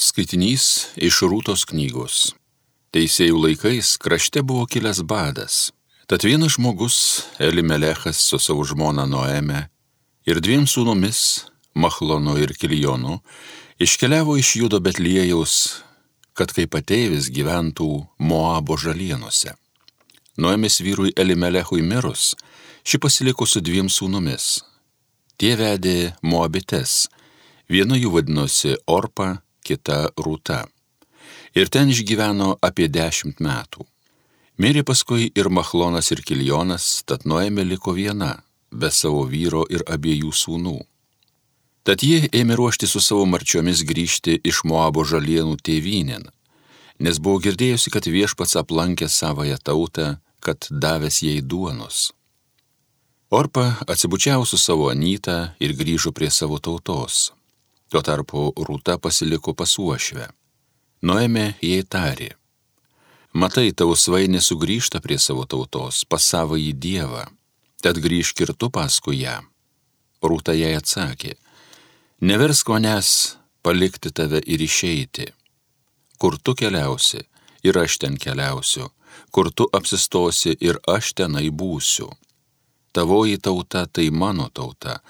Skaitinys iš Rūtos knygos. Teisėjų laikais krašte buvo kilęs badas. Tad vienas žmogus, Elimelechas su savo žmona Noeme ir dviem sūnumis, Machlonu ir Kilijonu, iškeliavo iš Judo Betlėjaus, kad kaip ateivis gyventų Moabo žalienuose. Noemis vyrui Elimelechui mirus, ši pasiliko su dviem sūnumis. Tie vedė Moabites, viena jų vadinosi Orpa, kita Rūta. Ir ten išgyveno apie dešimt metų. Mirė paskui ir Mahlonas ir Kiljonas, tad Noėmė liko viena, be savo vyro ir abiejų sūnų. Tad ji ėmė ruošti su savo marčiomis grįžti iš Moabo žalienų tėvynėn, nes buvo girdėjusi, kad viešpats aplankė savoją tautą, kad davęs jai duonos. Orpa atsibučiavo su savo anytą ir grįžo prie savo tautos. Tuo tarpu Rūta pasiliko pasuošvę. Noėmė jai tarė. Matai, tavo svainė sugrįžta prie savo tautos, pas savo į Dievą, tad grįžk ir tu paskui ją. Rūta jai atsakė, neversk manęs palikti tave ir išeiti. Kur tu keliausi, ir aš ten keliausiu, kur tu apsistosi, ir aš tenai būsiu. Tavoji tauta tai mano tauta,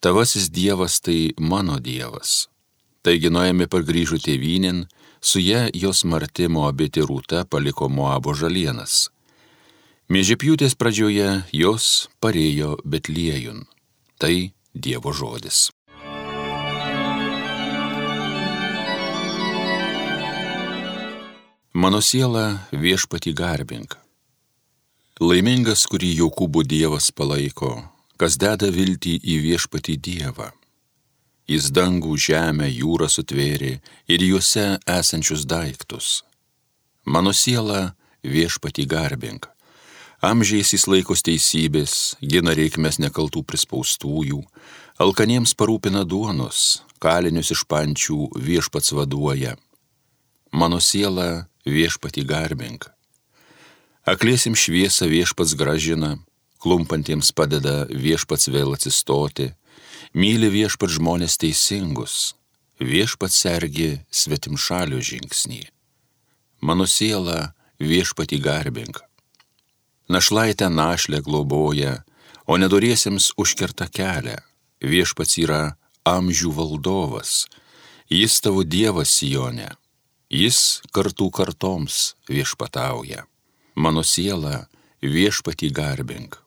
tavasis Dievas tai mano Dievas. Taigi nuėjami pargrįžų tėvynin, su ją jos martimo abiti rūta paliko Moabo žalienas. Mėžipjūtės pradžioje jos parėjo Betliejun. Tai Dievo žodis. Mano siela viešpati garbink. Laimingas, kurį Jokūbų Dievas palaiko, kas deda viltį į viešpatį Dievą. Jis dangų, žemę, jūrą sutvėrė ir juose esančius daiktus. Mano siela viešpatį garbink. Amžiais jis laikos teisybės, gina reikmes nekaltų prispaustųjų, alkaniems parūpina duonos, kalinius iš pančių viešpats vaduoja. Mano siela viešpatį garbink. Aklėsim šviesą viešpats gražina, klumpantiems padeda viešpats vėl atsistoti, myli viešpats žmonės teisingus, viešpats sergi svetimšalio žingsnį. Mano siela viešpatį garbink. Našlaitę našlę globoja, o nedoriesiems užkerta kelią. Viešpats yra amžių valdovas, jis tavo Dievas Sijonė, jis kartų kartoms viešpatauja. Mano siela viešpatį garbink.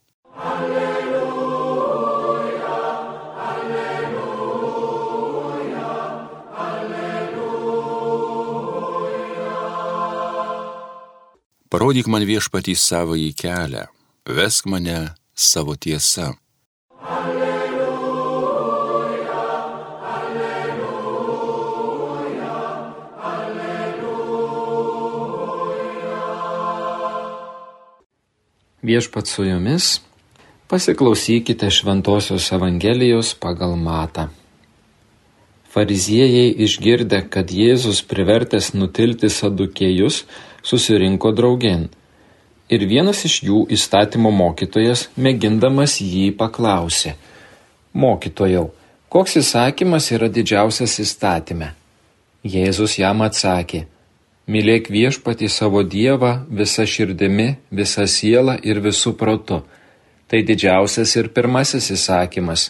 Parodyk man viešpatį savo į kelią, vesk mane savo tiesa. Alleluja, alleluja, alleluja. Viešpat su jumis Pasiklausykite Šventojios Evangelijos pagal Matą. Fariziejai išgirdę, kad Jėzus privertęs nutilti sadukėjus, susirinko draugien. Ir vienas iš jų įstatymo mokytojas, mėgindamas jį paklausė. Mokytojau, koks įsakymas yra didžiausias įstatyme? Jėzus jam atsakė. Mylėk viešpatį savo Dievą visą širdimi, visą sielą ir visų protu Tai didžiausias ir pirmasis įsakymas.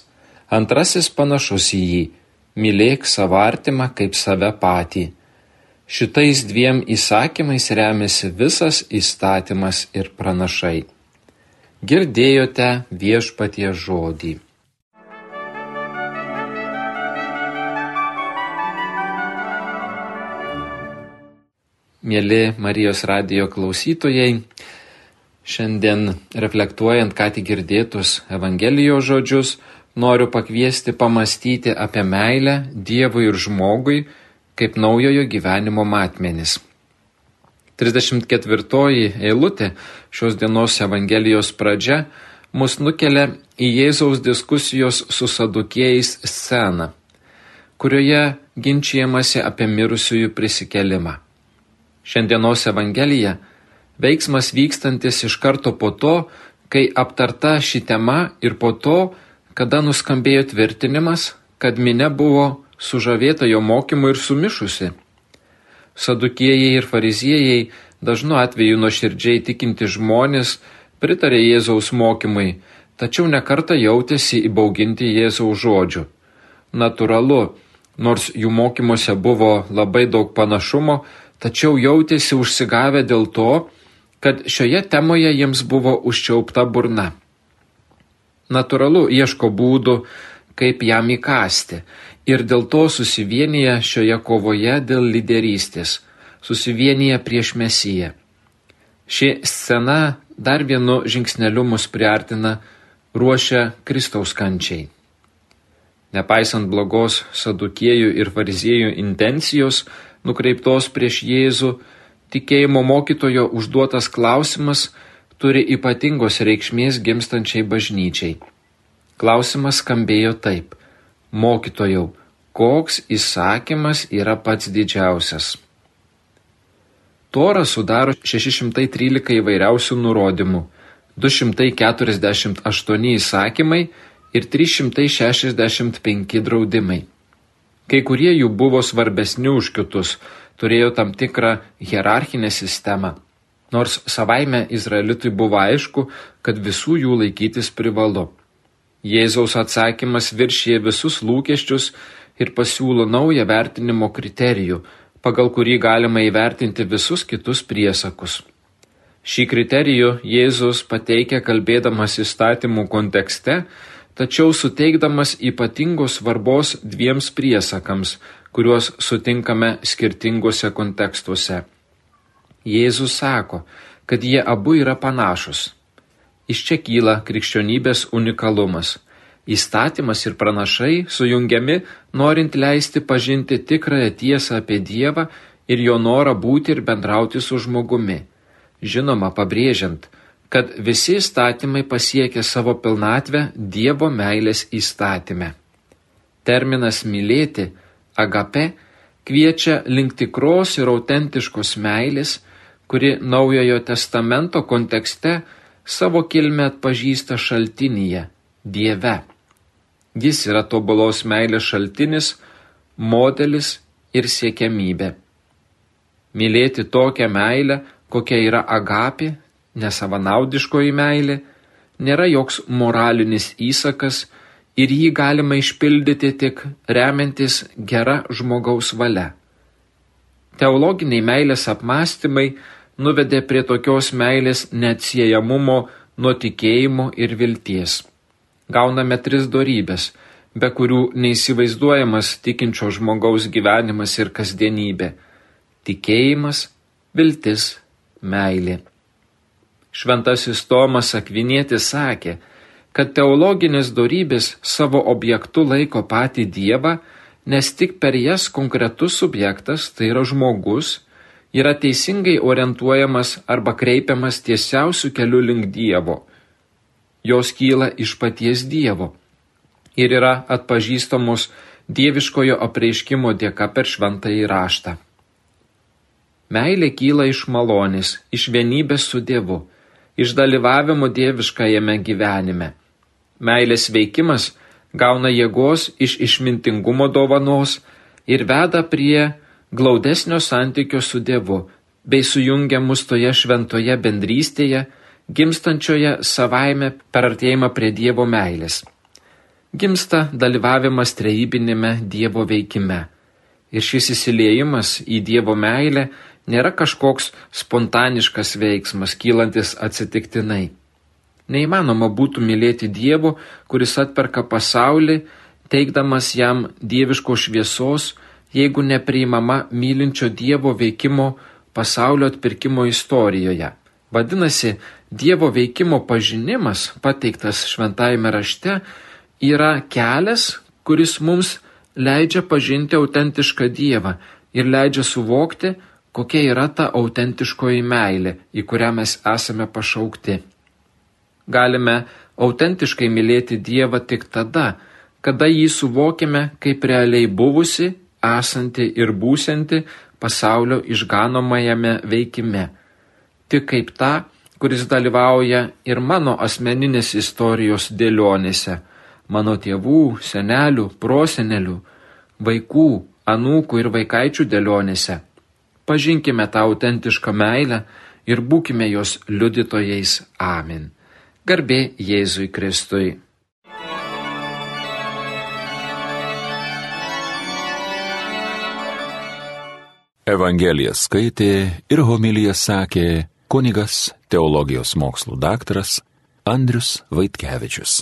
Antrasis panašus į jį - mylėk savo artimą kaip save patį. Šitais dviem įsakymais remiasi visas įstatymas ir pranašai. Girdėjote viešpatie žodį. Mėly Marijos radio klausytojai, Šiandien reflektuojant ką tik girdėtus Evangelijos žodžius, noriu pakviesti pamastyti apie meilę Dievui ir žmogui kaip naujojo gyvenimo matmenis. 34 eilutė šios dienos Evangelijos pradžia mus nukelia į Jėzaus diskusijos su sadukėjais sceną, kurioje ginčiamasi apie mirusiųjų prisikelimą. Šiandienos Evangelija Veiksmas vykstantis iš karto po to, kai aptarta ši tema ir po to, kada nuskambėjo tvirtinimas, kad minė buvo sužavėta jo mokymu ir sumišusi, Sadukėjai ir fariziejai, dažnu atveju nuoširdžiai tikinti žmonės, pritarė Jėzaus mokymai, tačiau nekarta jautėsi įbauginti Jėzaus žodžių. Naturalu, nors jų mokymuose buvo labai daug panašumo, tačiau jautėsi užsigavę dėl to, kad šioje temoje jiems buvo užčiaupta burna. Naturalu ieško būdų, kaip jam įkasti ir dėl to susivienyje šioje kovoje dėl lyderystės, susivienyje prieš mesiją. Ši scena dar vienu žingsneliu mus priartina, ruošia Kristaus kančiai. Nepaisant blogos sadukėjų ir fariziejų intencijos, nukreiptos prieš Jėzų, tikėjimo mokytojo užduotas klausimas turi ypatingos reikšmės gimstančiai bažnyčiai. Klausimas skambėjo taip. Mokytojau, koks įsakymas yra pats didžiausias? Torą sudaro 613 įvairiausių nurodymų, 248 įsakymai ir 365 draudimai. Kai kurie jų buvo svarbesni už kitus, turėjo tam tikrą hierarchinę sistemą, nors savaime Izraelitui buvo aišku, kad visų jų laikytis privalu. Jėzaus atsakymas viršė visus lūkesčius ir pasiūlo naują vertinimo kriterijų, pagal kurį galima įvertinti visus kitus priesakus. Šį kriterijų Jėzus pateikia kalbėdamas įstatymų kontekste, tačiau suteikdamas ypatingos svarbos dviems priesakams, kuriuos sutinkame skirtinguose kontekstuose. Jėzus sako, kad jie abu yra panašus. Iš čia kyla krikščionybės unikalumas. Įstatymas ir pranašai sujungiami, norint leisti pažinti tikrąją tiesą apie Dievą ir jo norą būti ir bendrauti su žmogumi. Žinoma, pabrėžiant, kad visi įstatymai pasiekia savo pilnatvę Dievo meilės įstatymę. Terminas mylėti, agape, kviečia link tikros ir autentiškos meilės, kuri Naujojo testamento kontekste savo kilmę atpažįsta šaltinyje - Dieve. Jis yra tobulos meilės šaltinis, modelis ir siekiamybė. Mylėti tokią meilę, kokia yra agapi, nesavanaudiškoji meilė nėra joks moralinis įsakas ir jį galima išpildyti tik remiantis gera žmogaus valia. Teologiniai meilės apmąstymai nuvedė prie tokios meilės neatsiejamumo nuo tikėjimo ir vilties. Gauname tris dorybės, be kurių neįsivaizduojamas tikinčio žmogaus gyvenimas ir kasdienybė - tikėjimas, viltis, meilė. Šventasis Tomas Akvinėtis sakė, kad teologinės dorybės savo objektu laiko patį Dievą, nes tik per jas konkretus subjektas, tai yra žmogus, yra teisingai orientuojamas arba kreipiamas tiesiausių kelių link Dievo. Jos kyla iš paties Dievo ir yra atpažįstamos dieviškojo apreiškimo dėka per šventąjį raštą. Meilė kyla iš malonės, iš vienybės su Dievu iš dalyvavimo dieviškajame gyvenime. Meilės veikimas gauna jėgos iš išmintingumo dovanos ir veda prie glaudesnio santykio su Dievu, bei sujungia mus toje šventoje bendrystėje, gimstančioje savaime per artėjimą prie Dievo meilės. Gimsta dalyvavimas trejybinėme Dievo veikime. Ir šis įsiliejimas į Dievo meilę nėra kažkoks spontaniškas veiksmas, kylantis atsitiktinai. Neįmanoma būtų mylėti Dievo, kuris atperka pasaulį, teikdamas jam dieviško šviesos, jeigu nepriimama mylinčio Dievo veikimo pasaulio atpirkimo istorijoje. Vadinasi, Dievo veikimo pažinimas, pateiktas šventajame rašte, yra kelias, kuris mums leidžia pažinti autentišką Dievą ir leidžia suvokti, kokia yra ta autentiškoji meilė, į kurią mes esame pašaukti. Galime autentiškai mylėti Dievą tik tada, kada jį suvokime kaip realiai buvusi, esanti ir būsinti pasaulio išganomajame veikime. Tik kaip ta, kuris dalyvauja ir mano asmeninės istorijos dėlionėse, mano tėvų, senelių, prosenelių, vaikų, anūkų ir vaikaičių dėlionėse pažinkime tą autentišką meilę ir būkime jos liudytojais. Amen. Garbė Jėzui Kristui. Evangeliją skaitė ir homiliją sakė kunigas teologijos mokslų daktaras Andrius Vaitkevičius.